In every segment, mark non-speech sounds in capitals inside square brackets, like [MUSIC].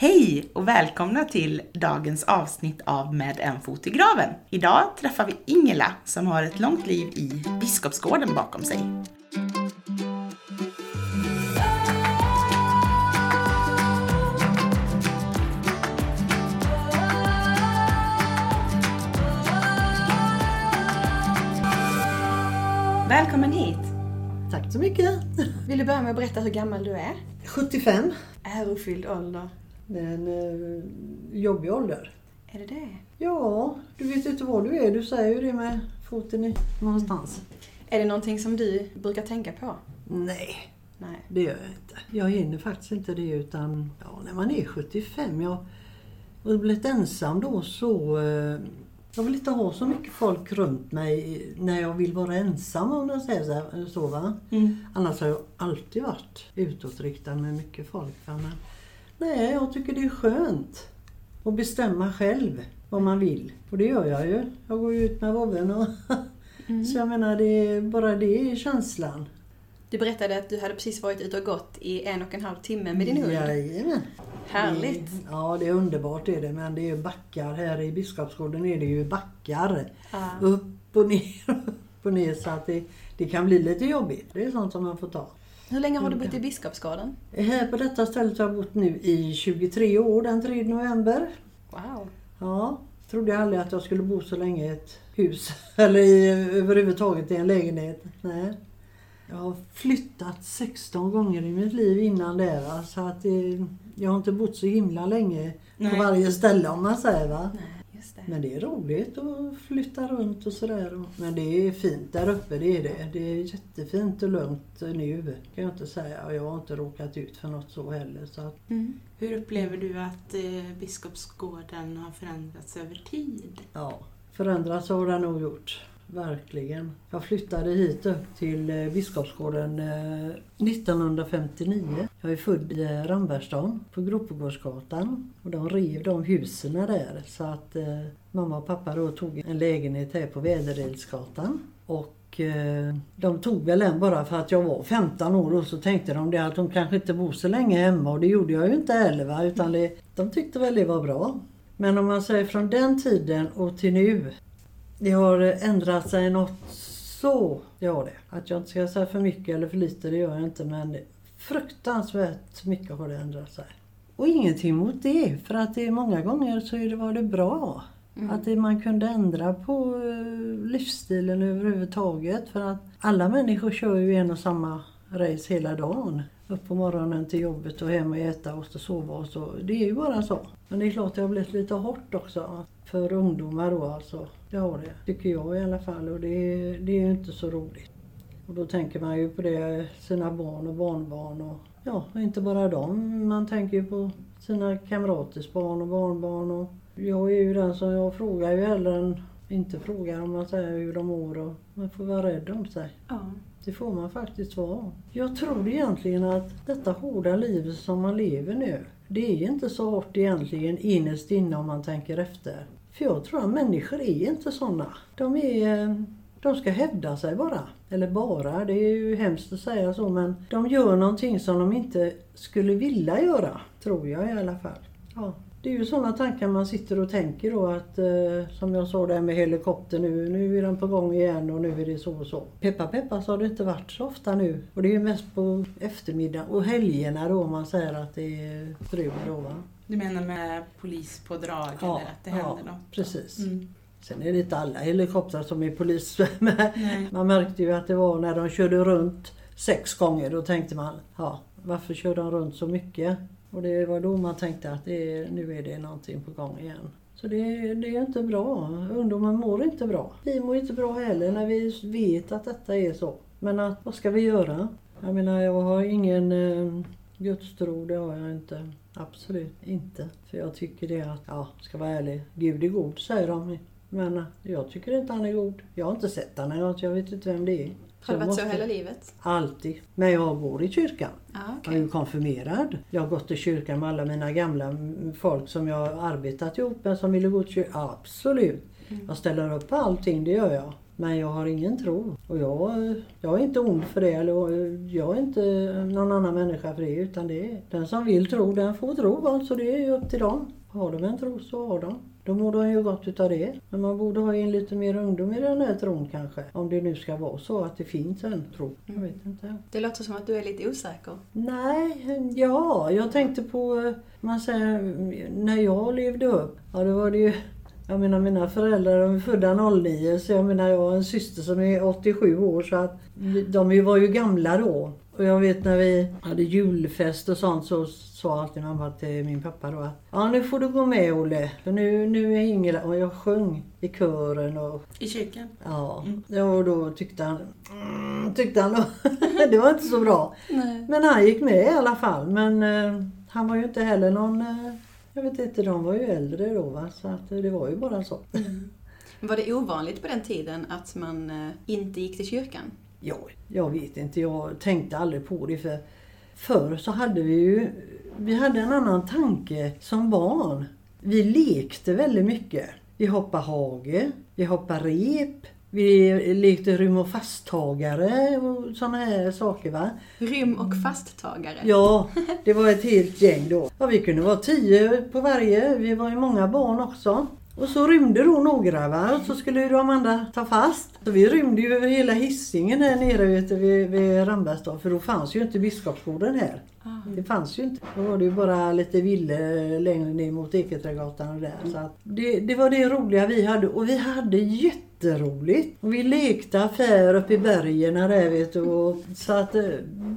Hej och välkomna till dagens avsnitt av Med en fot i graven. Idag träffar vi Ingela som har ett långt liv i Biskopsgården bakom sig. Välkommen hit! Tack så mycket. Vill du börja med att berätta hur gammal du är? 75. Ärofylld ålder. Det är en eh, jobbig ålder. Är det det? Ja, du vet inte var du är. Du säger ju det med foten i, någonstans. Är det någonting som du brukar tänka på? Nej, Nej. det gör jag inte. Jag hinner faktiskt inte det utan ja, när man är 75, jag har blivit ensam då så eh, jag vill inte ha så mycket folk runt mig när jag vill vara ensam om jag säger så, här, så va. Mm. Annars har jag alltid varit utåtriktad med mycket folk. Men, nej, jag tycker det är skönt att bestämma själv vad man vill. Och det gör jag ju. Jag går ju ut med vovven och Mm. Så jag menar, det är, bara det är känslan. Du berättade att du hade precis varit ute och gått i en och en halv timme med din hund. Jajamän. Härligt! Det, ja, det är underbart är det. Men det är backar. Här i Biskopsgården är det ju backar. Ja. Upp och ner, [LAUGHS] upp och ner. Så att det, det kan bli lite jobbigt. Det är sånt som man får ta. Hur länge har du bott i Biskopsgården? Här på detta stället har jag bott nu i 23 år den 3 november. Wow! Ja, trodde jag aldrig att jag skulle bo så länge i ett hus. [LAUGHS] Eller i, överhuvudtaget i en lägenhet. Nej. Jag har flyttat 16 gånger i mitt liv innan det. va, Så att det, jag har inte bott så himla länge Nej. på varje ställe om man säger va. Nej. Men det är roligt att flytta runt och sådär. Men det är fint där uppe, det är det. Det är jättefint och lugnt nu. Kan jag inte säga. Jag har inte råkat ut för något så heller. Så att, Mm. Hur upplever du att eh, Biskopsgården har förändrats över tid? Ja, förändras har den nog gjort. Verkligen. Jag flyttade hit upp till eh, Biskopsgården eh, 1959. Jag är född i eh, Rambergstan på Gropegårdsgatan. Och de rev de husen där så att eh, mamma och pappa då tog en lägenhet här på Väderedsgatan. Och eh, de tog väl en bara för att jag var 15 år och så tänkte de det att de kanske inte bor så länge hemma och det gjorde jag ju inte heller va? utan det, de tyckte väl det var bra. Men om man säger från den tiden och till nu. Det har ändrat sig något så, det har det. Att jag inte ska säga för mycket eller för lite, det gör jag inte. Men fruktansvärt mycket har det ändrat sig. Och ingenting mot det, för att det är många gånger så var det bra. Mm. Att man kunde ändra på eh, livsstilen överhuvudtaget. För att alla människor kör ju en och samma race hela dagen. Upp på morgonen till jobbet och hem och äta och så sova och så. Det är ju bara så. Men det är klart det har blivit lite hårt också. För ungdomar då alltså. Det har det. Tycker jag i alla fall. Och det, det är ju inte så roligt. Och då tänker man ju på det, sina barn och barnbarn och ja, inte bara dem. Man tänker ju på sina kamraters barn och barnbarn. Och jag är ju den som jag frågar ju hellre än inte frågar om man säger hur de mår och man får vara rädd om sig. Ja. Det får man faktiskt vara. Jag tror egentligen att detta hårda livet som man lever nu, det är inte så hårt egentligen innerst inne om man tänker efter. För jag tror att människor är inte sådana. De är... De ska hävda sig bara. Eller bara, det är ju hemskt att säga så men de gör någonting som de inte skulle vilja göra. Tror jag i alla fall. Ja. Det är ju sådana tankar man sitter och tänker då att, eh, som jag sa där med helikopter nu, nu är den på gång igen och nu är det så och så. Peppa peppa så har det inte varit så ofta nu. Och det är ju mest på eftermiddag och helgerna då man säger att det är strul då va. Du menar med polispådrag eller att det händer ja, något? precis. Mm. Sen är det inte alla helikoptrar som är polis [LAUGHS] med. Nej. Man märkte ju att det var när de körde runt sex gånger, då tänkte man, ja varför kör de runt så mycket? Och det var då man tänkte att det är, nu är det någonting på gång igen. Så det, det är inte bra. Ungdomar mår inte bra. Vi mår inte bra heller när vi vet att detta är så. Men att, vad ska vi göra? Jag menar, jag har ingen eh, gudstro, det har jag inte. Absolut inte. För jag tycker det att, ja, ska vara ärlig, Gud är god säger de. Men jag tycker inte han är god. Jag har inte sett han jag vet inte vem det är. Har det jag varit så hela livet? Alltid. Men jag går i kyrkan. Ja, Jag okej. är ju konfirmerad. Jag har gått i kyrkan med alla mina gamla folk som jag har arbetat ihop med som ville gå till kyrkan. Absolut. Mm. Jag ställer upp på allting, det gör jag. Men jag har ingen tro. Och jag, jag är inte ond för det. Eller jag är inte någon annan människa för det. Utan det är den som vill tro, den får tro. Alltså det är upp till dem. Har de en tro så har de. Då mår de ju gott utav det. Men man borde ha in lite mer ungdom i den här tron kanske. Om det nu ska vara så att det finns en tro. Jag vet inte. Det låter som att du är lite osäker. Nej, ja, jag tänkte på, man säger, när jag levde upp. Ja, då var det ju jag menar mina föräldrar de är födda 09 så jag menar jag har en syster som är 87 år så att de var ju gamla då. Och jag vet när vi hade julfest och sånt så sa alltid mamma till min pappa då att ja nu får du gå med Olle för nu, nu är Ingela och jag sjöng i kören och I kyrkan? Ja, mm. och då tyckte han, mm, tyckte han [LAUGHS] det var inte så bra. Nej. Men han gick med i alla fall. Men eh, han var ju inte heller någon, eh, jag vet inte, de var ju äldre då va. Så att det var ju bara så. Mm. Var det ovanligt på den tiden att man eh, inte gick till kyrkan? Ja, jag vet inte, jag tänkte aldrig på det för förr så hade vi ju, vi hade en annan tanke som barn. Vi lekte väldigt mycket. Vi hoppade hage, vi hoppade rep, vi lekte rym och fasttagare och sådana här saker va. Rym och fasttagare? Ja, det var ett helt gäng då. Ja, vi kunde vara tio på varje, vi var ju många barn också. Och så rymde då några va? och så skulle ju de andra ta fast. Så vi rymde ju över hela hissingen här nere vet, vid, vid Rambergsdal för då fanns ju inte Biskopsgården här. Mm. Det fanns ju inte. Då var det ju bara lite ville längre ner mot Eketrädgatan och där. Så att det, det var det roliga vi hade och vi hade jätteroligt. Och vi lekte affär uppe i bergen där vet du. Och, så att eh,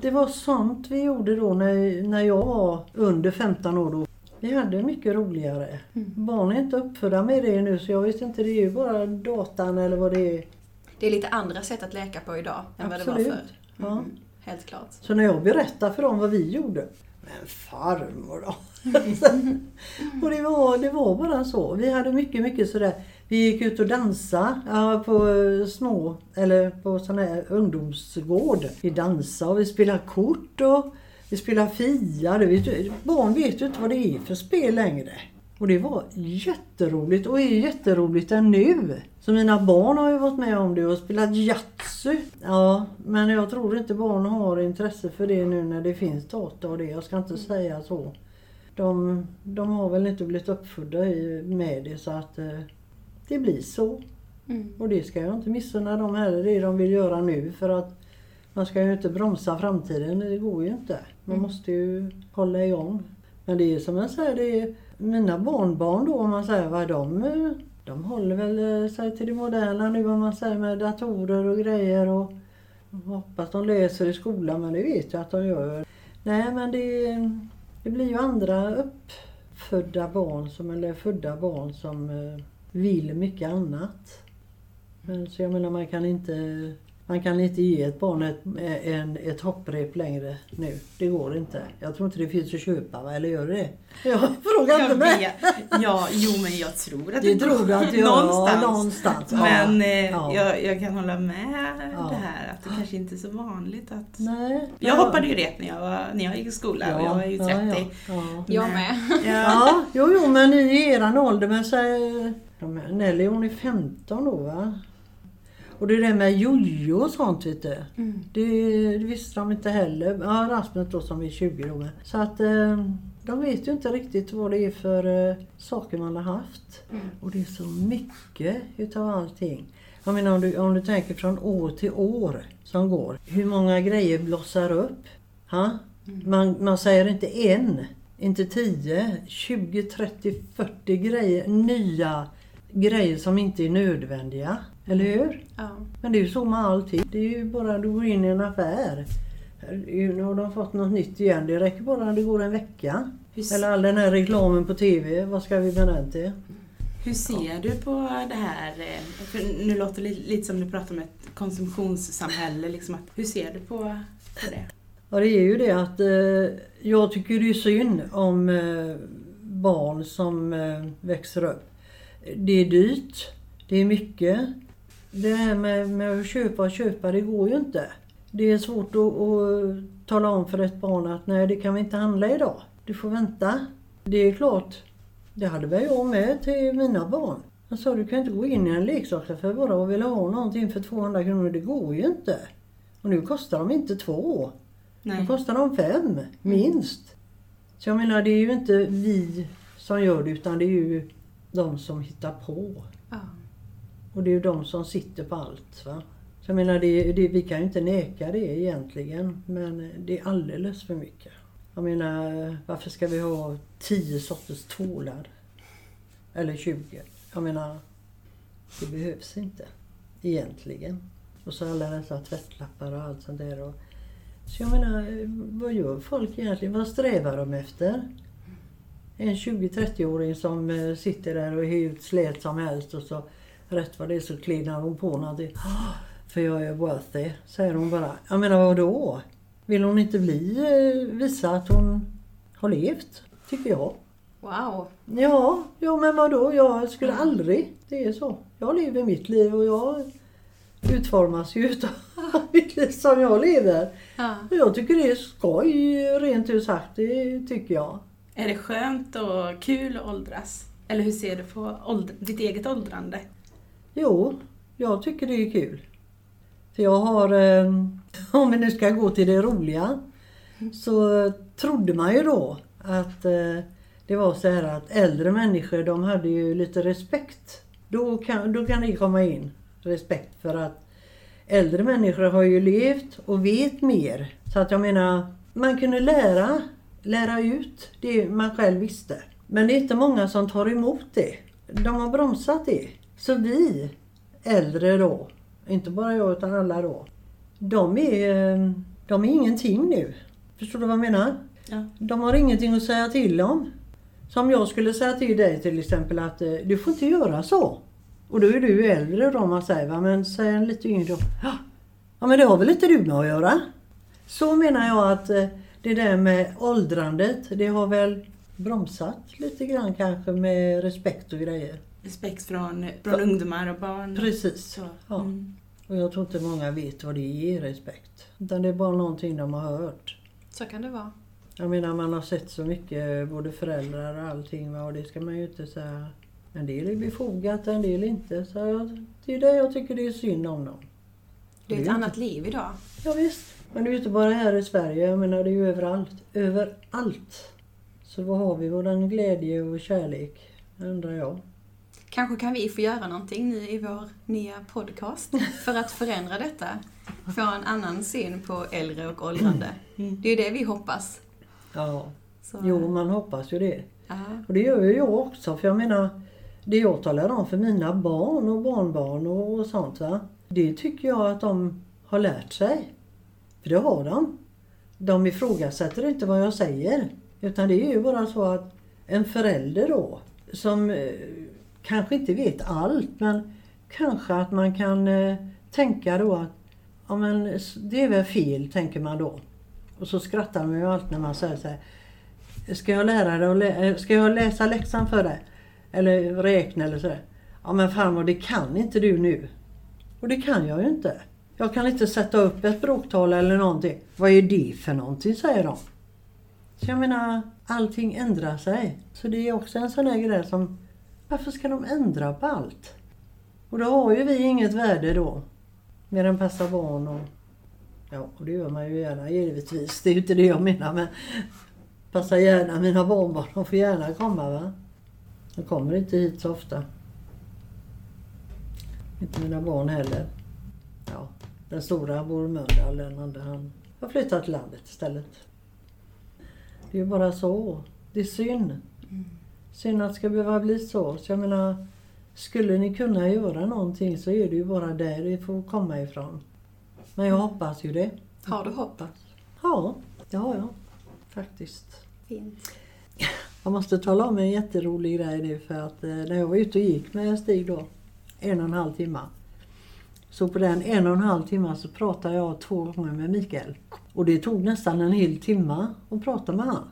det var sånt vi gjorde då när, när jag var under 15 år då. Vi hade mycket roligare. Mm. Barn är inte uppfödda med det nu så jag vet inte, det är ju bara datan eller vad det är. Det är lite andra sätt att leka på idag än vad det var Absolut. förr. Ja. Mm. Helt klart. Så när jag berättar för dem vad vi gjorde. Men farmor då? [LAUGHS] och det var, det var bara så. Vi hade mycket, mycket sådär. Vi gick ut och dansade ja, på eh, små, eller på sån här ungdomsgård. Vi dansade och vi spelade kort och vi spelade Fia. Det vet, barn vet ju inte vad det är för spel längre. Och det var jätteroligt och är jätteroligt ännu. Så mina barn har ju varit med om det och spelat Yatzy. Ja, men jag tror inte barn har intresse för det nu när det finns data och det. Jag ska inte säga så. De, de har väl inte blivit uppfödda i- med det så att eh, det blir så. Mm. Och det ska jag inte missunna dem heller, det de vill göra nu. För att man ska ju inte bromsa framtiden, det går ju inte. Man Mm. måste ju hålla igång. Men det är som jag säger, det är mina barnbarn då om man säger vad de, de håller väl eh, sig till det moderna nu om man säger med datorer och grejer och och hoppas de läser i skolan men det vet jag att de gör. Nej men det, det blir ju andra uppfödda barn som, eller födda barn som eh, vill mycket annat. Men så jag menar man kan inte man kan inte ge ett barn ett, en, ett hopprep längre nu. Det går inte. Jag tror inte det finns att köpa, va? eller gör det [LAUGHS] Jag frågar inte Jag mig. Ja, jo men jag tror att Det tror du att det gör? någonstans. Ja, någonstans. Ja. Men eh, Ja. jag, jag kan hålla med Ja. det här att det kanske inte är så vanligt att... Nej. Jag hoppade ju rep när jag, var, när jag gick i skolan och jag var ju 30. Ja, ja, ja. Jag med. Ja. Ja, jo, jo, men i eran ålder, men så, Nelly hon är 15 då va? Och det där med jojo och sånt vet du. Mm. Det, det visste de inte heller. Ja, Rasmus då som är 20 då. Så att eh, de vet ju inte riktigt vad det är för eh, saker man har haft. Mm. Och det är så mycket utav allting. Jag menar om du, om du tänker från år till år som går. Hur många grejer blossar upp? Ha? Man, man säger inte en, inte 10, 20, 30, 40 grejer, nya grejer som inte är nödvändiga. Eller hur? Ja. Men det är ju så med allting. Det är ju bara du går in i en affär. Nu har de fått något nytt igen. Det räcker bara när det går en vecka. Hur, Eller all den här reklamen på TV. Vad ska vi med den till? hur ser du på det här? eh, För nu låter det lite, lite som du pratar om ett konsumtionssamhälle. Liksom att, hur ser du på, på det? Ja, det är ju det att eh, jag tycker det är synd om eh, barn som eh, växer upp. Det är dyrt, det är mycket. Det här med, med att köpa och köpa, det går ju inte. Det är svårt att, att tala om för ett barn att nej, det kan vi inte handla idag. Du får vänta. Det är klart, det hade väl jag med till mina barn. Han sa du kan inte gå in i en leksaksaffär bara och vilja ha någonting för 200 kronor. Det går ju inte. Och nu kostar de inte två. Nu Nej. kostar de fem, minst. Så jag menar det är ju inte vi som gör det utan det är ju de som hittar på. Ja. Och det är ju de som sitter på allt. Va? Så jag menar det, det, vi kan ju inte neka det egentligen men det är alldeles för mycket. Jag menar varför ska vi ha 10 sorters tvålar? Eller 20. Jag menar det behövs inte egentligen. Och så alla dessa tvättlappar och allt sånt där. Och, så jag menar vad gör folk egentligen? Vad strävar de efter? En 20-30-åring som eh, sitter där och är hur slät som helst och så rätt vad det är så klinar hon på någonting. "Ah, För jag är worthy, säger hon bara. Jag menar vadå? Vill hon inte bli, eh, visa att hon har levt? Tycker jag. Wow. Ja, ja men vadå? Jag skulle aldrig. Det är så. Jag lever mitt liv och jag utformas ju utav [LAUGHS] mitt liv som jag lever. Ja. Jag tycker det är skoj, rent ut sagt. Det tycker jag. Är det skönt och kul att åldras? Eller hur ser du på ditt eget åldrande? Jo, jag tycker det är kul. För jag har, eh, [LAUGHS] om vi nu ska gå till det roliga, så trodde man ju då att eh, det var så här att äldre människor de hade ju lite respekt. Då kan, då kan det komma in respekt för att äldre människor har ju levt och vet mer. Så att jag menar, man kunde lära, lära ut det man själv visste. Men det är inte många som tar emot det. De har bromsat det. Så vi äldre då, inte bara jag utan alla då, de är, de är ingenting nu. Förstår du vad jag menar? Ja. De har ingenting att säga till om. Som jag skulle säga till dig till exempel att eh, du får inte göra så. Och då är du äldre då man säger va, men säger en lite yngre då. "Ja, Ja men det har väl inte du med att göra? Så menar jag att eh, det där med åldrandet, det har väl bromsat lite grann kanske med respekt och grejer. Respekt från, från ungdomar och barn. Precis. Så. Ja. Mm. Och jag tror inte många vet vad det ger respekt. Utan det är bara någonting de har hört. Så kan det vara. Jag menar man har sett så mycket, både föräldrar och allting och det ska man ju inte säga. En del är befogat, en del inte. Så jag, det är det jag tycker det är synd om dem. Det är ett Det är annat liv idag. Ja, visst. Men det är ju inte bara här i Sverige, jag menar det är ju överallt. Överallt. Så vad har vi våran glädje och kärlek? Undrar jag. Kanske kan vi få göra någonting nu i vår nya podcast för att förändra detta. Få en annan syn på äldre och åldrande. Det är det vi hoppas. Ja, Så, jo man hoppas ju det. Ja. Och det gör ju jag också för jag menar det jag talar om för mina barn och barnbarn och, och sånt va. Det tycker jag att de har lärt sig. För det har de. De ifrågasätter inte vad jag säger. Utan det är ju bara så att en förälder då som eh, kanske inte vet allt men kanske att man kan eh, tänka då att ja men det är väl fel tänker man då. Och så skrattar man ju alltid när man säger så här Ska jag lära dig lä- eh, ska jag läsa läxan för dig? Eller räkna eller sådär. Ja men farmor det kan inte du nu. Och det kan jag ju inte. Jag kan inte sätta upp ett bråktal eller någonting. Vad är det för någonting säger de. Så jag menar, allting ändrar sig. Så det är också en sån här grej som, varför ska de ändra på allt? Och då har ju vi inget värde då. Mer än passa barn och, ja och det gör man ju gärna givetvis. Det är ju inte det jag menar men passa gärna mina barnbarn. De får gärna komma va. De kommer inte hit så ofta. Inte mina barn heller. Ja, den stora bor i Mölndal, den andra han har flyttat till landet istället. Det är ju bara så. Det är synd. Mm. Synd att det ska behöva bli så. Så jag menar, skulle ni kunna göra någonting så är det ju bara där det får komma ifrån. Men jag hoppas ju det. Har du hopp? Hoppas. Ja, det har jag. Faktiskt. Fint. Jag måste tala om en jätterolig grej nu för att eh, när jag var ute och gick med Stig då, en och en halv timme. Så på den en och en halv timme så pratade jag två gånger med Mikael. Och det tog nästan en hel timme att prata med han.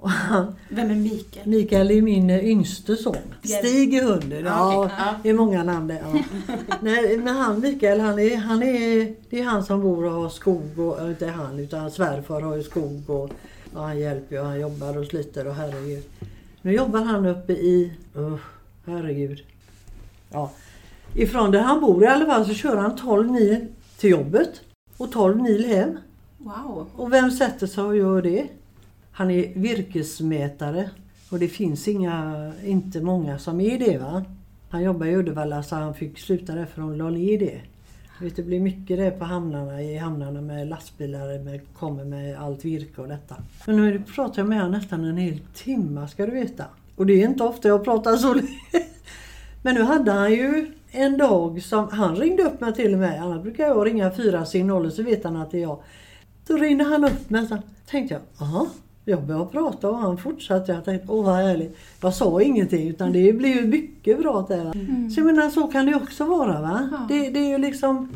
Och [LAUGHS] Vem är Mikael? Mikael är min yngste son. Stig är hunden. Ja, det är många namn där. Ja. [LAUGHS] Nej, men han Mikael, han är, han är, det är han som bor och har skog. Och, inte han, utan svärfar har ju skog. Och, och han hjälper ju, han jobbar och sliter och herregud. Nu jobbar han uppe i, uh, herregud. Ja. Ifrån där han bor i alla fall så kör han 12 mil till jobbet och 12 mil hem. Wow. Och vem sätter sig och gör det? Han är virkesmätare och det finns inga, inte många som är det va. Han jobbar i Uddevalla så han fick sluta där för de la ner det. Vet, det blir mycket det på hamnarna, i hamnarna med lastbilar med, kommer med allt virke och detta. Men nu pratar jag med honom nästan en hel timme ska du veta. Och det är inte ofta jag pratar så länge. [LAUGHS] Men nu hade han ju en dag som han ringde upp mig till och med. Annars brukar jag ringa fyra signaler så vet han att det är jag. Då ringde han upp mig så tänkte jag, jaha. Jag började prata och han fortsatte. Jag tänkte, åh vad härligt. Jag sa ingenting utan det blev ju mycket bra där. Mm. Så jag menar, så kan det också vara va. Ja. Det, det är ju liksom,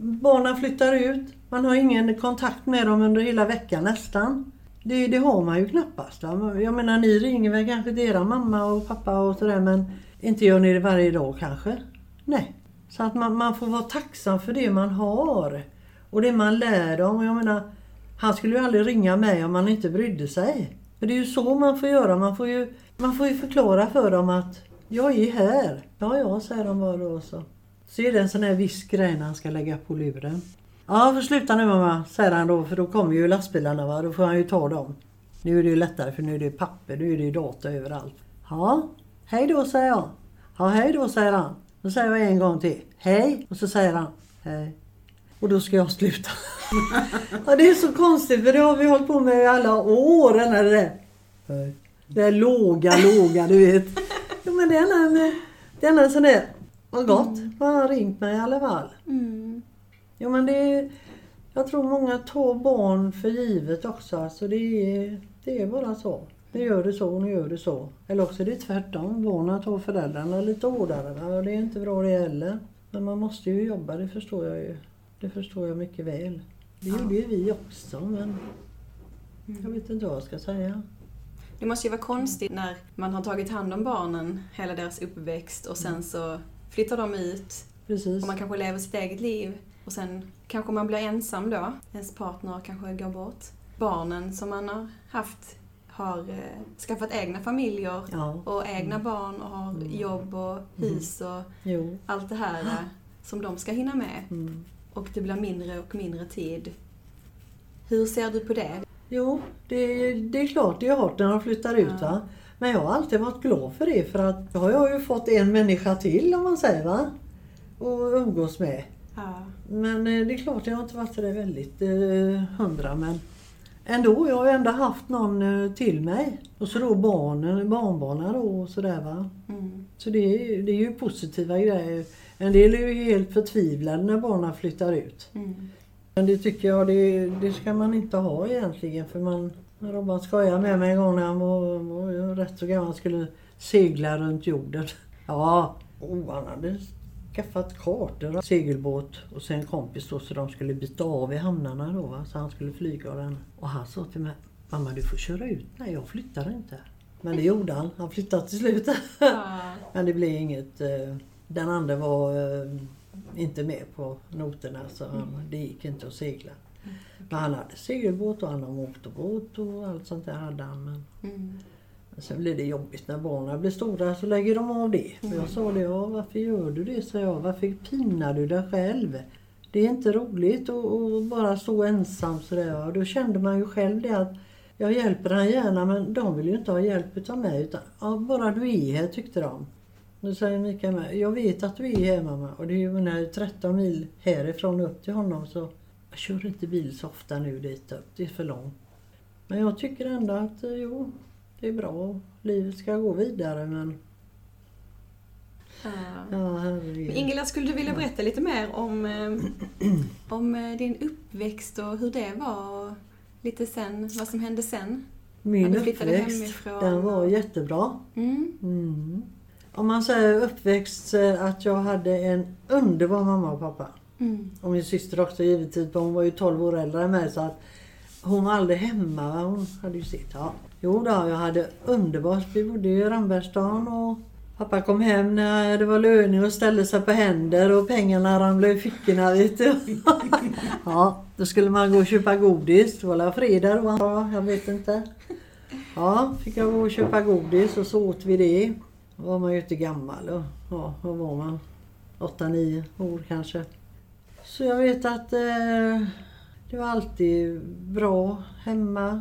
barnen flyttar ut. Man har ingen kontakt med dem under hela veckan nästan. Det, det har man ju knappast. Va? Jag menar ni ringer väl kanske till era mamma och pappa och sådär men inte gör ni det varje dag kanske? Nej. Så att man, man får vara tacksam för det man har. Och det man lär dem. Och Jag menar, han skulle ju aldrig ringa mig om han inte brydde sig. För det är ju så man får göra. Man får ju, man får ju förklara för dem att jag är här. Ja, ja, säger de bara då så. Så är det en sån här viss grej när han ska lägga på luren. Ja, får sluta nu mamma, säger han då, för då kommer ju lastbilarna va, då får han ju ta dem. Nu är det ju lättare för nu är det papper, nu är det ju data överallt. Ja, hej då säger jag. Ja, hej då säger han. Då säger jag en gång till. Hej, och så säger han hej. Och då ska jag sluta. [LAUGHS] ja, det är så konstigt för det har vi hållit på med i alla år. Den här, det, där. Det där låga, låga, du vet. Jo, men det är en, det är en sån där, vad gott, han har ringt mig i alla fall. Mm. Jo men det är, jag tror många tar barn för givet också. Alltså det, är, det är bara så. Nu gör du så, nu gör du så. Eller också är det tvärtom. Barnen tar föräldrarna lite hårdare. Va? Det är inte bra det heller. Men man måste ju jobba, det förstår jag ju. Det förstår jag mycket väl. Det gjorde ju vi också men jag vet inte vad jag ska säga. Det måste ju vara konstigt när man har tagit hand om barnen hela deras uppväxt och sen så flyttar de ut Precis. och man kanske lever sitt eget liv och sen kanske man blir ensam då. Ens partner kanske går bort. Barnen som man har haft har eh, skaffat egna familjer Ja. och egna barn och har jobb och hus och Jo. allt det här eh, som de ska hinna med. Mm. Och det blir mindre och mindre tid. Hur ser du på det? Jo, det, det är klart det är hårt när de flyttar ut Ja. Men jag har alltid varit glad för det för att då har jag ju fått en människa till om man säger va. Och umgås med. Ja. Men eh, det är klart jag har inte varit där väldigt eh, hundra men ändå, jag har ju ändå haft någon eh, till mig. Och så då barnen, barnbarnen då och sådär va. Mm. Så det det är ju positiva grejer. En del är ju helt förtvivlade när barnen flyttar ut. Mm. Men det tycker jag, det, det ska man inte ha egentligen för man... Robban skojade med mig en gång när han var, var rätt så gammal skulle segla runt jorden. [LAUGHS] Ja, oh, han hade skaffat kartor, segelbåt och sen en kompis då så de skulle byta av i hamnarna då va, så han skulle flyga och den. Och han sa till mig, mamma du får köra ut. Nej jag flyttar inte. Men det gjorde han, han flyttade till slut. [LAUGHS] Ja. Men det blev inget. eh, Den andra var eh, inte med på noterna så han, det gick inte att segla. Men han hade segelbåt och han hade motorbåt och allt sånt där hade han. Men Mm. sen blir det jobbigt när barnen blir stora så lägger de av det. För jag sa det, ja, varför gör du det? sa jag. Varför pinar du dig själv? Det är inte roligt att att bara stå ensam sådär. Och då kände man ju själv det att jag hjälper han gärna men de vill ju inte ha hjälp utav mig. Utan, ja, bara du är här tyckte de. Nu säger Mikael med, jag vet att du är här mamma och det är ju när 13 mil härifrån upp till honom så jag kör inte bil så ofta nu dit upp, det är för långt. Men jag tycker ändå att eh, jo, det är bra. Livet ska gå vidare men Ja. ja. Ingela, skulle du vilja berätta lite mer om, eh, om eh, din uppväxt och hur det var? Lite sen, vad som hände sen? Min uppväxt, hemifrån den var jättebra. Mm. Mm. Om man säger uppväxt att jag hade en underbar mamma och pappa. Mm. Och min syster också givetvis, för hon var ju 12 år äldre än mig så att hon var aldrig hemma. va? Hon hade ju sitt. Ja. Jo då, jag hade underbart. Vi bodde i Rambergsstaden och pappa kom hem när det var löning och ställde sig på händer och pengarna ramlade i fickorna vet du. [LAUGHS] ja, då skulle man gå och köpa godis. Det var väl fredag då? Ja, jag vet inte. Ja, fick jag gå och köpa godis och så åt vi det. Var man ju inte gammal. Och, ja, vad var man? 8-9 år kanske. Så jag vet att eh, det var alltid bra hemma.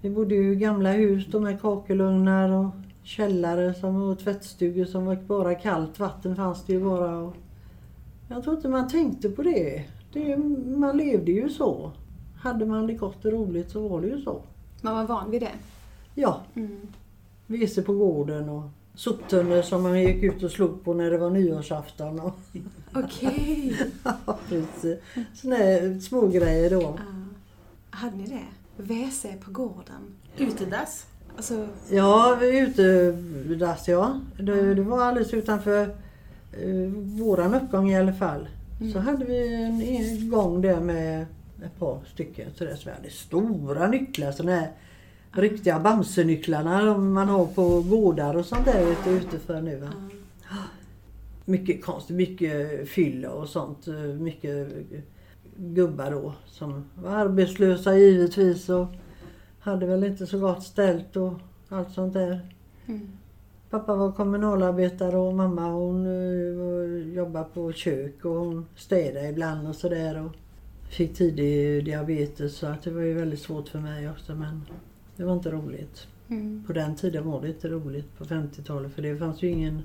Vi bodde ju i gamla hus då med kakelugnar och källare som var tvättstugor som var bara kallt vatten fanns det ju bara. Och jag tror inte man tänkte på det. det. Man levde ju så. Hade man det gott och roligt så var det ju så. Man var van vid det. Ja, Mm. Vese på gården och soptunnor som man gick ut och slog på när det var nyårsafton. Och, Okej. [LAUGHS] ja. Såna här små grejer då. Ja. Hade ni det? WC på gården? Utedass. Alltså, Ja, vi är ute dass ja. Det, det var alldeles utanför eh, våran uppgång i alla fall. Så hade vi en, en gång där med ett par stycken. Så, vi hade stora nycklar, sådana här riktiga Bamsenycklarna man har på gårdar och sånt där ute, ute för nu. Va? Mycket konstigt, mycket fylla och sånt. eh, Mycket gubbar då som var arbetslösa givetvis och hade väl inte så gott ställt och allt sånt där. mm. Pappa var kommunalarbetare och mamma hon uh, jobbade på kök och hon städade ibland och sådär. Och fick tidig diabetes så att det var ju väldigt svårt för mig också men det var inte roligt. Mm. På den tiden var det inte roligt på 50-talet för det fanns ju ingen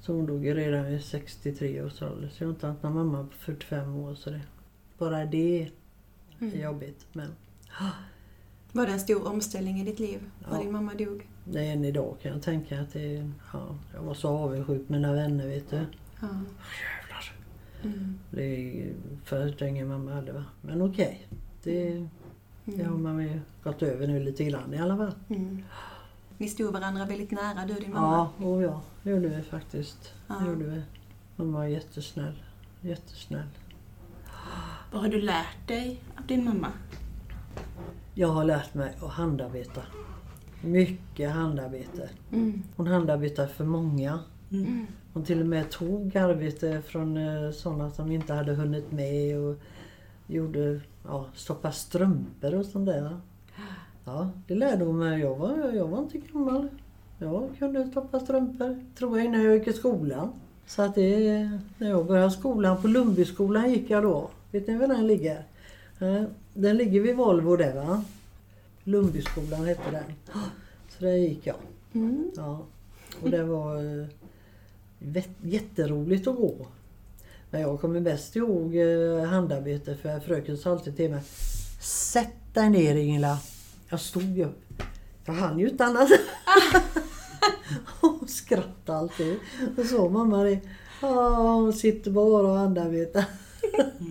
som hon dog ju redan vid 63 års ålder. Så jag har inte haft någon mamma på 45 år så det, bara det är Mm. jobbigt. Men Var det en stor omställning i ditt liv när Ja. din mamma dog? det är än idag kan jag tänka att det ja, jag var så avundsjuk mina vänner vet du. Ja. Jävlar. Mm. Det är för ingen mamma hade va. Men okej. Det, det har Mm. man ju gått över nu lite grann i alla fall. Mm. Ni stod varandra väldigt nära, du och din mamma? Ja, och ja, det gjorde vi faktiskt. Ja. Det gjorde vi. Hon var jättesnäll. Jättesnäll. Vad har du lärt dig av din mamma? Jag har lärt mig att handarbeta. Mycket handarbete. Mm. Hon handarbetade för många. Mm. Hon till och med tog arbete från eh, sådana som inte hade hunnit med och gjorde, ja, stoppa strumpor och sånt där. Ja, det lärde hon mig. Jag var, jag var inte gammal. Jag kunde stoppa strumpor, tror jag, innan jag gick i skolan. Så att det, när jag började skolan, på Lundbyskolan gick jag då. Vet ni var den ligger? Eh, Den ligger vid Volvo där va? Lundbyskolan hette den. Så där gick jag. Mm. Ja, och det var eh, jätteroligt att gå. Men jag kommer bäst ihåg eh, handarbete för fröken sa alltid till mig Sätt dig ner Ingela. Jag stod upp. Jag hann ju inte annars. [LAUGHS] [LAUGHS] Hon skrattade alltid. Och så mamma det. Hon sitter bara och handarbetar. [LAUGHS]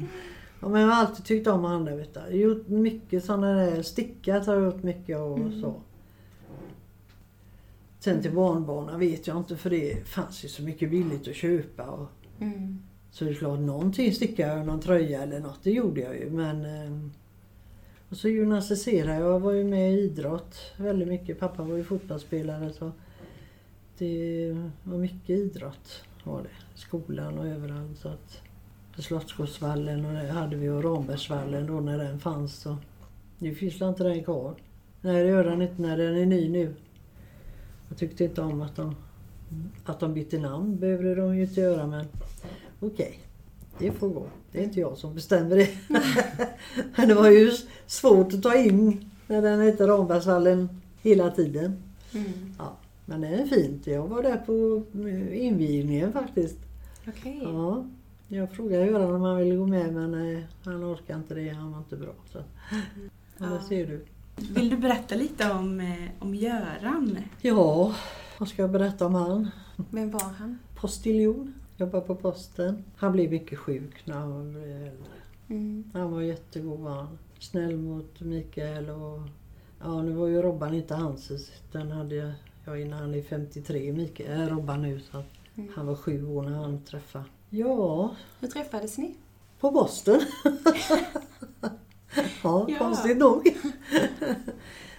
Ja, men jag har alltid tyckt om att handarbeta. Jag har gjort mycket sådana där stickat har jag gjort mycket och så. Sen till barnbarnen vet jag inte för det fanns ju så mycket billigt att köpa. Och, Mm så det är klart, någonting stickade jag, någon tröja eller något, det gjorde jag ju. Men, ehm, och så gymnastiserade jag, jag var ju med i idrott väldigt mycket. Pappa var ju fotbollsspelare så det var mycket idrott var det. Skolan och överallt. Så att, på Slottsskogsvallen och det hade vi och Rambergsvallen då när den fanns. Så. Nu finns inte den kvar. Nej det gör den inte när den är ny nu. Jag tyckte inte om att de, att de bytte namn. behövde de ju inte göra men okej. Det får gå. Det är inte jag som bestämmer det. [LAUGHS] men det var ju svårt att ta in när den hette Rambergsvallen hela tiden. Mm. Ja, men det är fint. Jag var där på eh, invigningen faktiskt. Okej. Ja, jag frågade Göran om han ville gå med men nej, han orkade inte det. Han var inte bra. Så. Ja, det ser du. Vill du berätta lite om, eh, om Göran? Ja, vad ska jag berätta om han? Vem var han? Postiljon. Jobbar på posten. Han blev mycket sjuk när han blev äldre. Mm. Han var jättegod var han. Snäll mot Mikael och... Ja, nu var ju Robban inte hans. Den hade jag, innan han är 53. Mikael, äh, Robban nu så Mm. han var sju år när han träffade. Ja, Hur träffades ni? på Boston. [LAUGHS] ja, Ja. konstigt nog. [LAUGHS]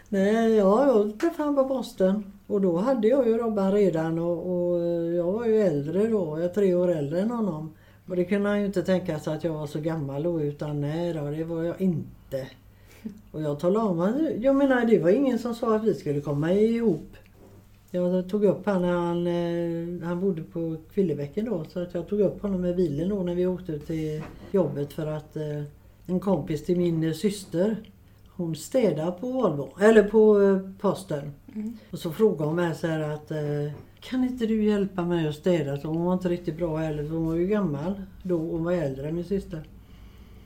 Nej, ja, jag träffade han på Boston. Och då hade jag ju Robban redan och, och jag var ju äldre då. Jag är tre år äldre än honom. Och det kunde han ju inte tänka sig att jag var så gammal då. Utan nej då, det var jag inte. Och jag talade om att, jag menar det var ingen som sa att vi skulle komma ihop. Jag tog upp honom när han, eh, han bodde på Kvillebäcken då. Så att jag tog upp honom med bilen då när vi åkte till jobbet för att eh, en kompis till min syster hon städar på Volvo, eller på eh, posten. Mm. Och så frågade hon mig så här att eh, kan inte du hjälpa mig att städa? Så hon var inte riktigt bra heller för hon var ju gammal då. Hon var äldre än min syster.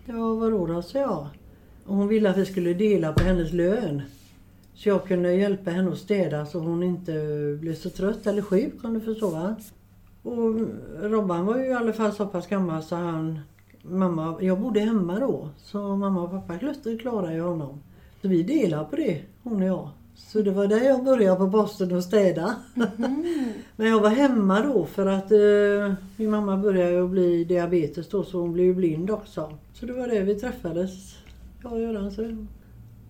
Ja vadå då, sa jag. Och hon ville att vi skulle dela på hennes lön. Så jag kunde hjälpa henne att städa så hon inte blev så trött eller sjuk om du förstår va. Och Robban var ju i alla fall så pass gammal så han Mamma, jag bodde hemma då så mamma och pappa klarade ju honom. Så vi delade på det, hon och jag. Så det var där jag började på posten och städa. [LAUGHS] Men jag var hemma då för att eh, min mamma började ju bli diabetes då så hon blev ju blind också. Så det var det vi träffades, jag och Göran. Så.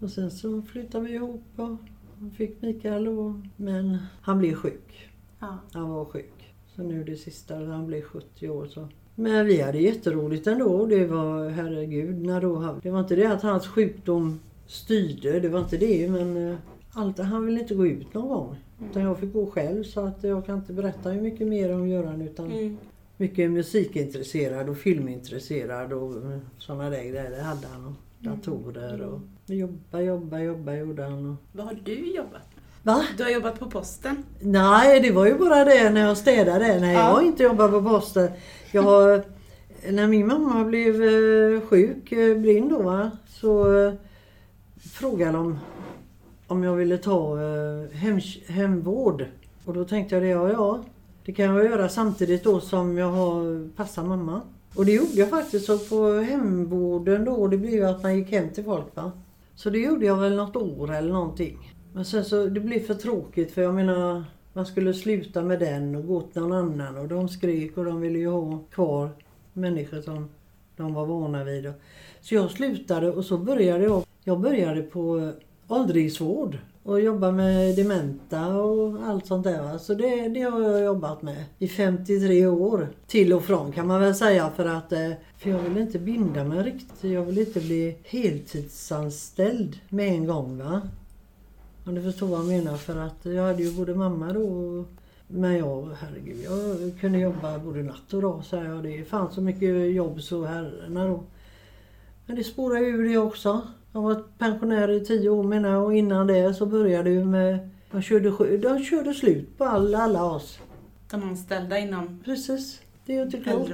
Och sen så flyttade vi ihop och fick Mikael och, Men han blev sjuk. Ja. Han var sjuk. Så nu det sista, han blev 70 år så. Men vi hade jätteroligt ändå. Det var, herregud, när då, det var inte det att hans sjukdom styrde, det var inte det. Men eh, allt, han ville inte gå ut någon gång. Utan jag fick gå själv så att jag kan inte berätta hur mycket mer om Göran utan Mm. mycket musikintresserad och filmintresserad och sådana där grejer. Det hade han. Och datorer och jobba, jobba, jobba gjorde han. Och... Vad har du jobbat? Va? Du har jobbat på posten. Nej, det var ju bara det när jag städade. När Ja. jag inte jobbade på posten. Jag har, när min mamma blev eh, sjuk, eh, blind då, va, så eh, frågade de om jag ville ta hem, hemvård. Och då tänkte jag det, ja, ja. Det kan jag göra samtidigt då som jag har passar mamma. Och det gjorde jag faktiskt. Så på hemvården då, det blev ju att man gick hem till folk va. Så det gjorde jag väl något år eller någonting. Men sen så, det blev för tråkigt för jag menar, man skulle sluta med den och gå till någon annan och de skrek och de ville ju ha kvar människor som de var vana vid. Så jag slutade och så började jag, jag började på åldringsvård och jobba med dementa och allt sånt där. va. Så det, det har jag jobbat med i 53 år. Till och från kan man väl säga för att eh, för jag vill inte binda mig riktigt. Jag vill inte bli heltidsanställd med en gång. va. Om du förstår vad jag menar. För att jag hade ju både mamma då och- men jag, herregud, jag kunde jobba både natt och dag. Så jag, det fanns så mycket jobb så herrarna då. Men det spårade ur det också. Jag var pensionär i tio år menar jag och innan det så började jag med... De körde, de körde slut på alla, alla oss. De anställda inom Precis. Det är ju inte klokt.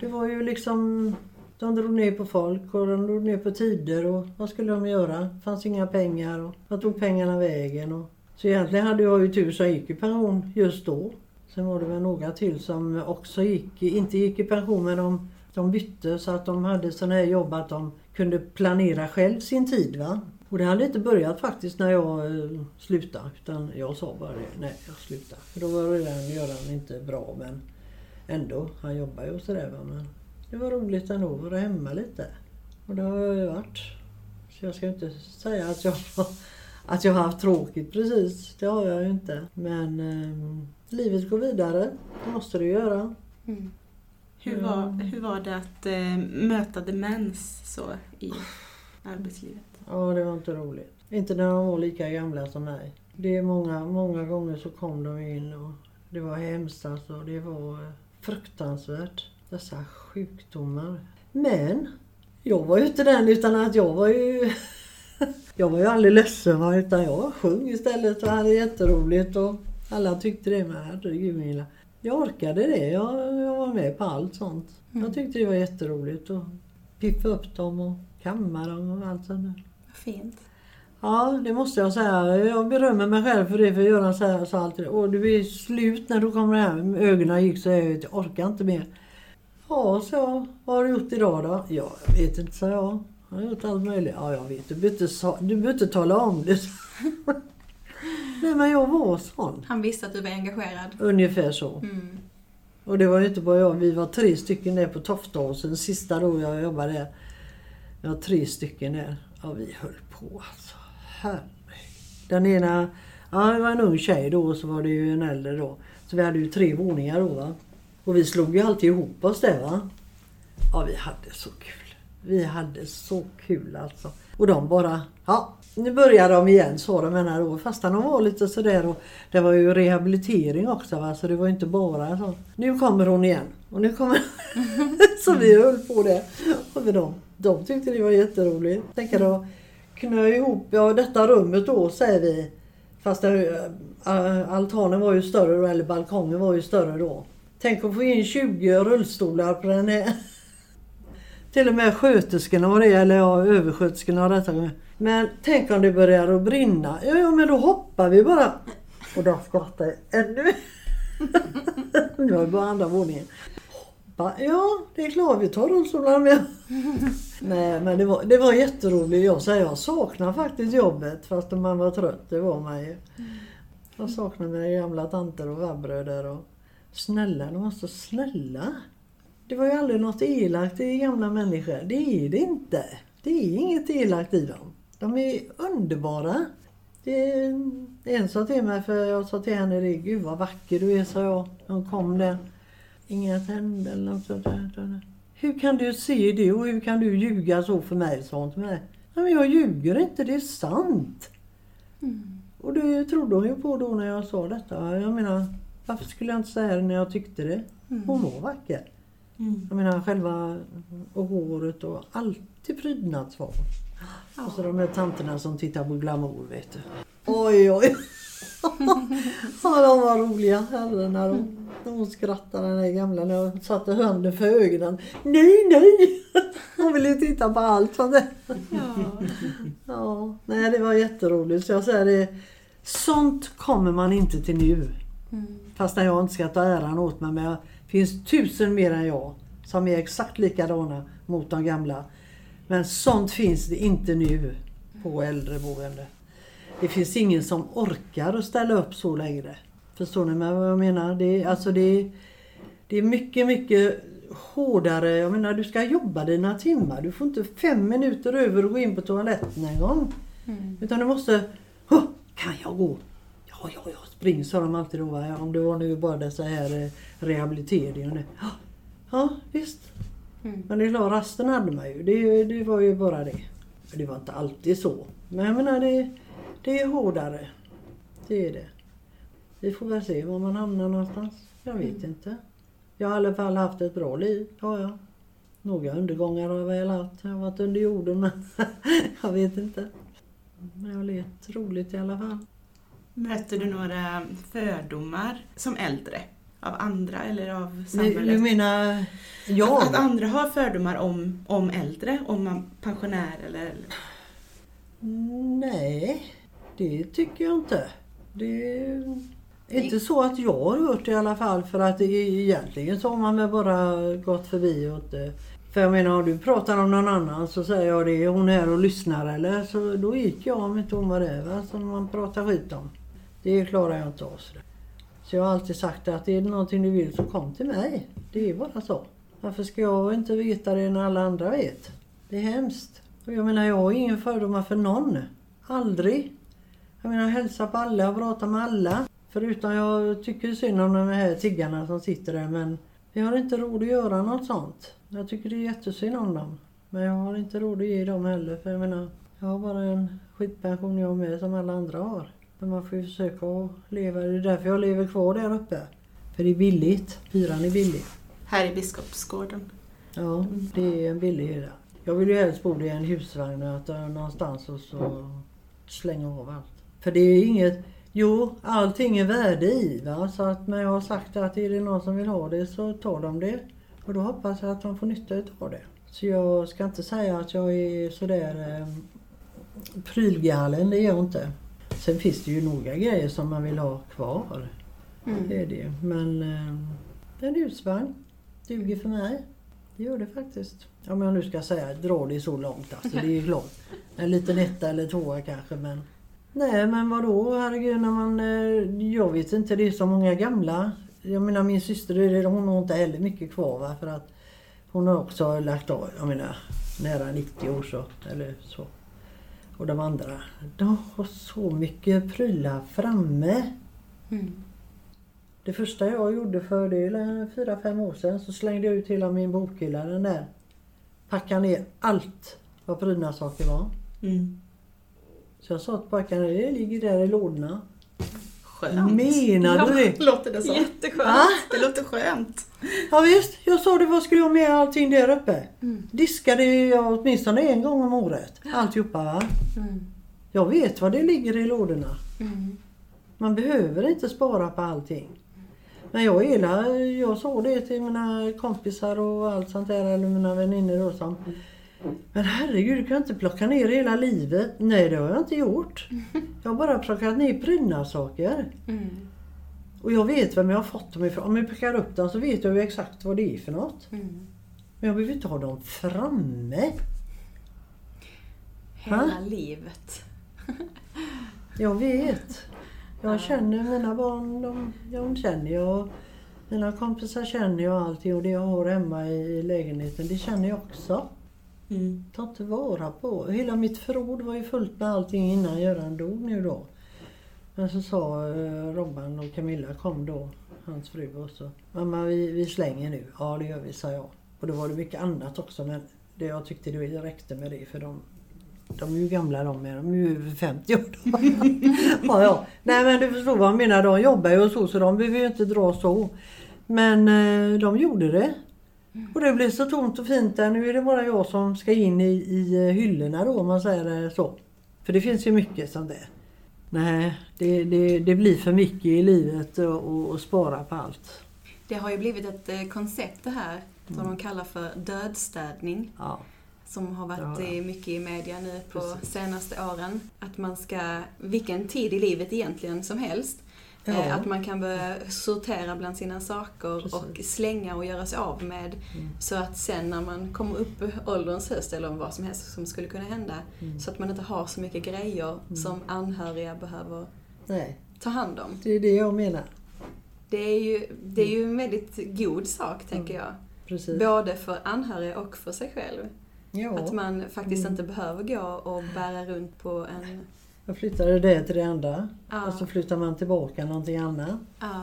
Det var ju liksom... De drog ner på folk och de drog ner på tider och vad skulle de göra? Det fanns inga pengar och vad tog pengarna vägen? Och... Så egentligen hade jag ju tur som gick i pension just då. Sen var det väl några till som också gick, inte gick i pension men de, de bytte så att de hade sådana här jobb att de kunde planera själv sin tid. va. Och det hade inte börjat faktiskt när jag eh, slutade utan jag sa bara det, nej jag slutar. För då var redan Göran inte bra men ändå, han jobbar ju och sådär. Men det var roligt ändå att vara hemma lite. Och det har jag ju varit. Så jag ska inte säga att jag, att jag har haft tråkigt precis. Det har jag ju inte. Men eh, livet går vidare. Det måste det göra. Mm. Hur, var, hur var det att eh, möta demens så i arbetslivet? Ja, det var inte roligt. Inte när de var lika gamla som mig. Det är många, många gånger så kom de in och det var hemskt alltså. Det var eh, fruktansvärt. Dessa sjukdomar. Men jag var ju inte den utan att jag var ju... [LAUGHS] jag var ju aldrig ledsen va, utan jag sjöng istället och hade jätteroligt och alla tyckte det med. Herregud Milla. Jag orkade det. Jag, jag var med på allt sånt. Mm. Jag tyckte det var jätteroligt att piffa upp dem och kamma dem och allt sånt där. Fint. Ja, det måste jag säga. Jag berömmer mig själv för det, för Göran så alltid. Och du är slut när du kommer hem. Ögonen gick så jag orkar inte mer. Ja, så jag. Vad har du gjort idag då? Ja, jag vet inte, sa jag. Jag har gjort allt möjligt. Ja, jag vet. Du behöver inte, du inte tala om det. [LAUGHS] Nej, men jag var sån. Han visste att du var engagerad. Ungefär så. Mm. Och det var ju inte bara jag, vi var tre stycken där på Toftåsen, sista då jag jobbade där. Vi var tre stycken där. Ja, vi höll på alltså. Herregud. Den ena, ja det var en ung tjej då och så var det ju en äldre då. Så vi hade ju tre våningar då va. Och vi slog ju alltid ihop oss där va. Ja, vi hade så kul. Vi hade så kul alltså. Och de bara, ja nu börjar de igen sa de här då. Fastän de var lite sådär och det var ju rehabilitering också va. Så det var inte bara så. Nu kommer hon igen. Och nu kommer [LAUGHS] Så vi höll på det. Och de, de tyckte det var jätteroligt. Tänker då knö ihop, ja detta rummet då säger vi. Fast det, äh, altanen var ju större då, eller balkongen var ju större då. Tänk att få in 20 rullstolar på den här. Till och med sköterskorna var det, eller ja, översköterskorna och detta. Men tänk om det börjar att brinna. Ja, ja men då hoppar vi bara. Och de skrattar ännu mer. Nu har vi bara andra våningen. Hoppa, ja det är klart vi tar rullstolarna med. Nej men det var, det var jätteroligt. Jag säger jag saknar faktiskt jobbet fast man var trött. Det var man ju. Jag saknar mina gamla tanter och farbröder. Och snälla, de var så snälla. Det var ju aldrig något elakt i gamla människor. Det är det inte. Det är inget elakt i dem. De är underbara. Det är, en sa till mig, för jag sa till henne det, Gud vad vacker du är, sa jag. Hon kom där. Inga tänder eller något sånt där. Hur kan du se det och hur kan du ljuga så för mig, sa hon till mig. Men jag ljuger inte, det är sant. Mm. Och det trodde hon ju på då när jag sa detta. Jag menar, varför skulle jag inte säga det när jag tyckte det? Mm. Hon var vacker. Mm. Jag menar själva och håret och alltid prydnadsval. Ja. Och så de här tanterna som tittar på glamour vet du. Oj oj! [LAUGHS] ja, de var roliga herrarna de. Hon skrattade den där gamla när jag satte handen för ögonen. Nej, nej! Hon ville titta på allt sånt där. Ja. ja. Nej, det var jätteroligt. Så jag säger det. Sånt kommer man inte till nu. Mm. Fast jag inte ska ta äran åt mig. Men det finns tusen mer än jag som är exakt likadana mot de gamla. Men sånt finns det inte nu på äldreboende. Det finns ingen som orkar att ställa upp så längre. Förstår ni vad jag menar? Det är, alltså det, det är mycket, mycket hårdare. Jag menar, du ska jobba dina timmar. Du får inte fem minuter över att gå in på toaletten en gång. Mm. Utan du måste... kan jag gå? Ja, ja, ja. Spring sa de alltid då. Va? Om det var nu bara dessa här eh, rehabiliteringen. Ja, visst. Mm. Men det är klart, rasten hade man ju. Det, det var ju bara det. Det var inte alltid så. Men jag menar, det, det är hårdare. Det är det. Vi får väl se var man hamnar någonstans. Jag vet mm. inte. Jag har i alla fall haft ett bra liv, har jag. Några undergångar har jag väl haft. Jag har varit under jorden [LAUGHS] men jag vet inte. Men jag har levt roligt i alla fall. Möter du några fördomar som äldre? Av andra eller av samhället? Du menar jag? Att, att andra har fördomar om, om äldre, om pensionärer eller? Nej, det tycker jag inte. Det inte så att jag har hört det i alla fall för att egentligen så har man väl bara gått förbi och inte... För jag menar om du pratar om någon annan så säger jag det, är hon här och lyssnar eller? Så då gick jag om inte hon var va, som man pratar skit om. Det klarar jag inte av. Så, så jag har alltid sagt att är det någonting du vill så kom till mig. Det är bara så. Varför ska jag inte veta det när alla andra vet? Det är hemskt. Och jag menar jag har ingen fördomar för någon. Aldrig. Jag menar hälsa på alla prata med alla. Förutom jag tycker synd om de här tiggarna som sitter där men vi har inte råd att göra något sånt. Jag tycker det är jättesynd om dem. Men jag har inte råd att ge dem heller för jag menar, jag har bara en skitpension jag med som alla andra har. Men man får ju försöka att leva, det är därför jag lever kvar där uppe. För det är billigt, hyran är billig. Här i Biskopsgården? Ja, det är en billig hyra. Jag vill ju helst bo i en husvagn någonstans och så slänga av allt. För det är inget Jo, allting är värde i. Va? Så att när jag har sagt att är det någon som vill ha det så tar de det. Och då hoppas jag att de får nytta av det. Så jag ska inte säga att jag är sådär eh, prylgalen, det är jag inte. Sen finns det ju några grejer som man vill ha kvar. Mm. Det är det Men eh, en husvagn duger för mig. Det gör det faktiskt. Om jag nu ska säga, dra det så långt alltså. Det är ju [LAUGHS] klart. En liten etta eller tvåa kanske men Nej men vadå herregud när man... Eh, jag vet inte, det är så många gamla. Jag menar min syster, hon har inte heller mycket kvar va, för att hon har också lagt av, jag menar nära 90 år så, eller så. Och de andra, de har så mycket prylar framme. Mm. Det första jag gjorde för det fyra, fem år sedan så slängde jag ut hela min bokhylla den där. packa ner allt vad prydnadssaker var. Mm. Så jag sa till pojkarna, det ligger där i lådorna. Skönt. Menar du det? [LAUGHS] Låter det så? Jätteskönt. Va? Det låter skönt. Ja visst, jag sa det, vad skulle jag med allting där uppe? Mm. Diskade jag åtminstone en gång om året. Alltihopa va. Mm. Jag vet vad det ligger i lådorna. Mm. Man behöver inte spara på allting. Men jag Ela, jag sa det till mina kompisar och allt sånt där, eller mina vänner då som Men herregud, du kan inte plocka ner hela livet. Nej, det har jag inte gjort. Jag har bara plockat ner prydnadssaker. Mm. Och jag vet vem jag har fått dem ifrån. Om jag plockar upp dem så vet jag ju exakt vad det är för något. Mm. Men jag behöver inte ha dem framme. Hela Va? livet. Jag vet. Ja. Jag känner mina barn, de, de känner jag. Mina kompisar känner jag alltid och det jag har hemma i lägenheten, det känner jag också. Mm. Ta inte vara på. Hela mitt förråd var ju fullt med allting innan Göran dog nu då. Men så sa eh, Robban och Camilla kom då, hans fru och så. Mamma vi, vi slänger nu. Ja det gör vi, sa jag. Och då var det mycket annat också men det jag tyckte det räckte med det för de de är ju gamla de med. de är ju över 50 år. [LAUGHS] ja, ja. Nej men du förstår vad jag menar, de jobbar ju och så så de behöver ju inte dra så. Men eh, de gjorde det. Och det blev så tomt och fint där. Nu är det bara jag som ska in i, i eh, hyllorna då om man säger det så. För det finns ju mycket sånt där. Nej, det, det, det blir för mycket i livet och, och, och spara på allt. Det har ju blivit ett eh, koncept det här som de kallar för dödstädning. Ja, Som har varit Ja. eh, mycket i media nu på Precis. senaste åren. Att man ska, vilken tid i livet egentligen som helst, Ja. eh, att man kan börja sortera bland sina saker Precis. och slänga och göra sig av med. Mm. Så att sen när man kommer upp ålderns höst eller vad som helst som skulle kunna hända, Mm. så att man inte har så mycket grejer som anhöriga behöver nej, ta hand om. det är det jag menar. Det är ju, det är ju en väldigt god sak, tänker jag. Precis. Både för anhöriga och för sig själv. Ja. Att man faktiskt Mm. inte behöver gå och bära runt på en... Jag flyttade det till det andra. Ja, Och så flyttar man tillbaka någonting annat. ja,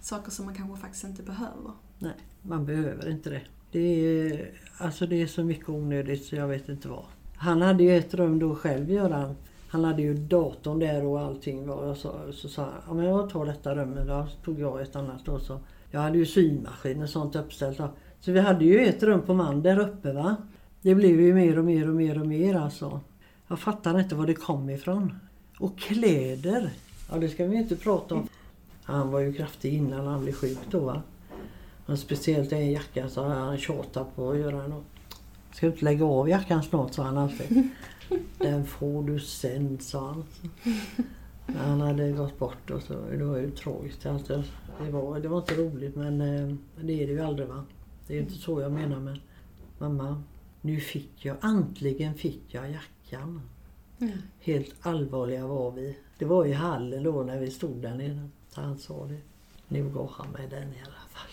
saker som man kanske faktiskt inte behöver. Nej, man behöver inte det. Det är, alltså det är så mycket onödigt så jag vet inte vad. Han hade ju ett rum då själv, Göran. Han hade ju datorn där och allting. var. Och så, så sa han, ja men jag tar detta rummet. Då tog jag ett annat då. Så. Jag hade ju symaskin och sånt uppställt. Då. Så vi hade ju ett rum på man där uppe va. Det blev ju mer och mer och mer och mer alltså. Jag fattar inte var det kom ifrån. Och kläder. Ja det ska vi inte prata om. Han var ju kraftig innan han blev sjuk då va. Och speciellt en jacka så han tjatat på att göra något. Ska du inte lägga av jackan snart sa han alltid. [LAUGHS] Den får du sen sa han. Han hade gått bort och så. Det var ju tragiskt. Alltså, det, var, det var inte roligt men eh, det är det ju aldrig va. Det är inte så jag menar men mamma, nu fick jag, äntligen fick jag jackan. Mm. Helt allvarliga var vi. Det var i hallen då när vi stod där nere. Så han sa det. Nu går han med den i alla fall.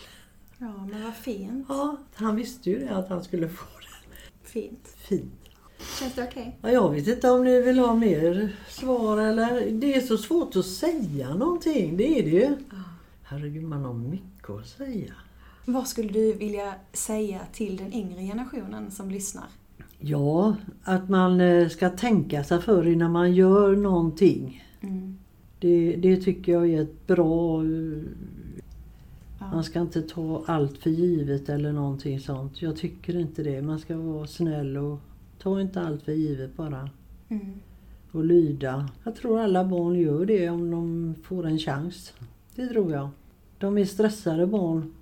Ja, men vad fint. Ja, han visste ju det att han skulle få den. Fint. Fint. Känns det okej? Ja, jag vet inte om ni vill ha mer svar eller... Det är så svårt att säga någonting. Det är det ju. Ja. Herregud, man har mycket att säga. Vad skulle du vilja säga till den yngre generationen som lyssnar? Ja, att man eh, ska tänka sig för innan man gör någonting. Mm. Det, det tycker jag är ett bra... eh, Ja. Man ska inte ta allt för givet eller någonting sånt. Jag tycker inte det. Man ska vara snäll och ta inte allt för givet bara. Mm. Och lyda. Jag tror alla barn gör det om de får en chans. Det tror jag. De är stressade barn.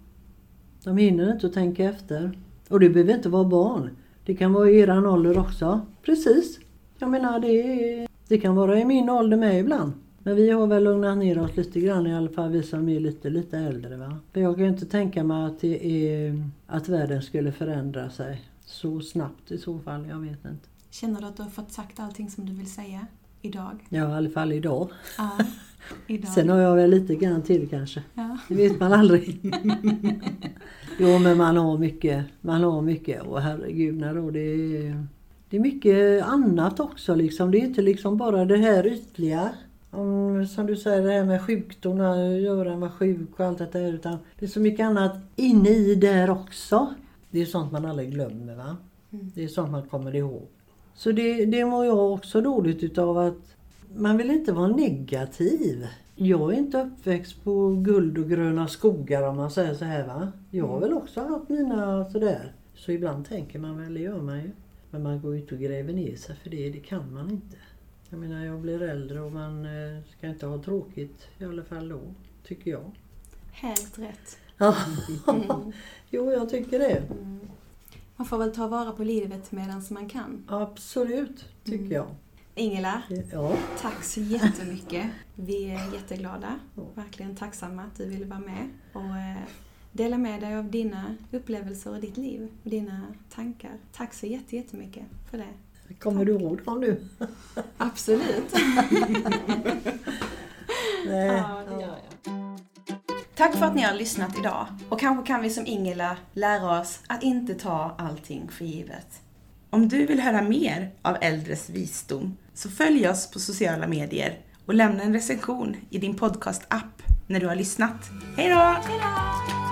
De hinner inte att tänka efter. Och det behöver inte vara barn. Det kan vara i eran ålder också. Precis. Jag menar det, det kan vara i min ålder med ibland. Men vi har väl lugnat ner oss lite grann i alla fall, vi som är lite, lite äldre. Va? För jag kan ju inte tänka mig att, det är, att världen skulle förändra sig så snabbt i så fall. Jag vet inte. Känner du att du har fått sagt allting som du vill säga idag? Ja, i alla fall idag. Ja, idag. Sen har jag väl lite grann till kanske. Ja. Det vet man aldrig. [LAUGHS] jo, men man har mycket. Man har mycket. Och herregud, när då det är, det är mycket annat också. Liksom. Det är inte liksom bara det här ytliga. Om, som du säger, det här med sjukdom, när Göran var sjuk och allt det där. Utan det är så mycket annat inne i där också. Det är sånt man aldrig glömmer. va? Det är sånt man kommer ihåg. Så det, det mår jag också dåligt utav att man vill inte vara negativ. Jag är inte uppväxt på guld och gröna skogar om man säger så här va. Jag har väl också haft mina sådär. Så ibland tänker man väl, det gör man ju. Men man går ut och gräver ner sig för det, det kan man inte. Jag menar jag blir äldre och man eh, ska inte ha tråkigt i alla fall då, tycker jag. Helt rätt. Ja. Mm. [LAUGHS] jo, jag tycker det. Mm. Man får väl ta vara på livet medan man kan. Absolut, tycker Mm. jag. Ingela, Ja. tack så jättemycket. Vi är jätteglada. Ja. Verkligen tacksamma att du ville vara med och eh, dela med dig av dina upplevelser och ditt liv och dina tankar. Tack så jätte- jättemycket för det. Kommer du ihåg dem nu? Absolut. [LAUGHS] Nej. Ja, det gör jag. Tack för att ni har lyssnat idag. Och kanske kan vi som Ingela lära oss att inte ta allting för givet. Om du vill höra mer av äldres visdom så följ oss på sociala medier och lämna en recension i din podcast-app när du har lyssnat. Hej då! Hejdå!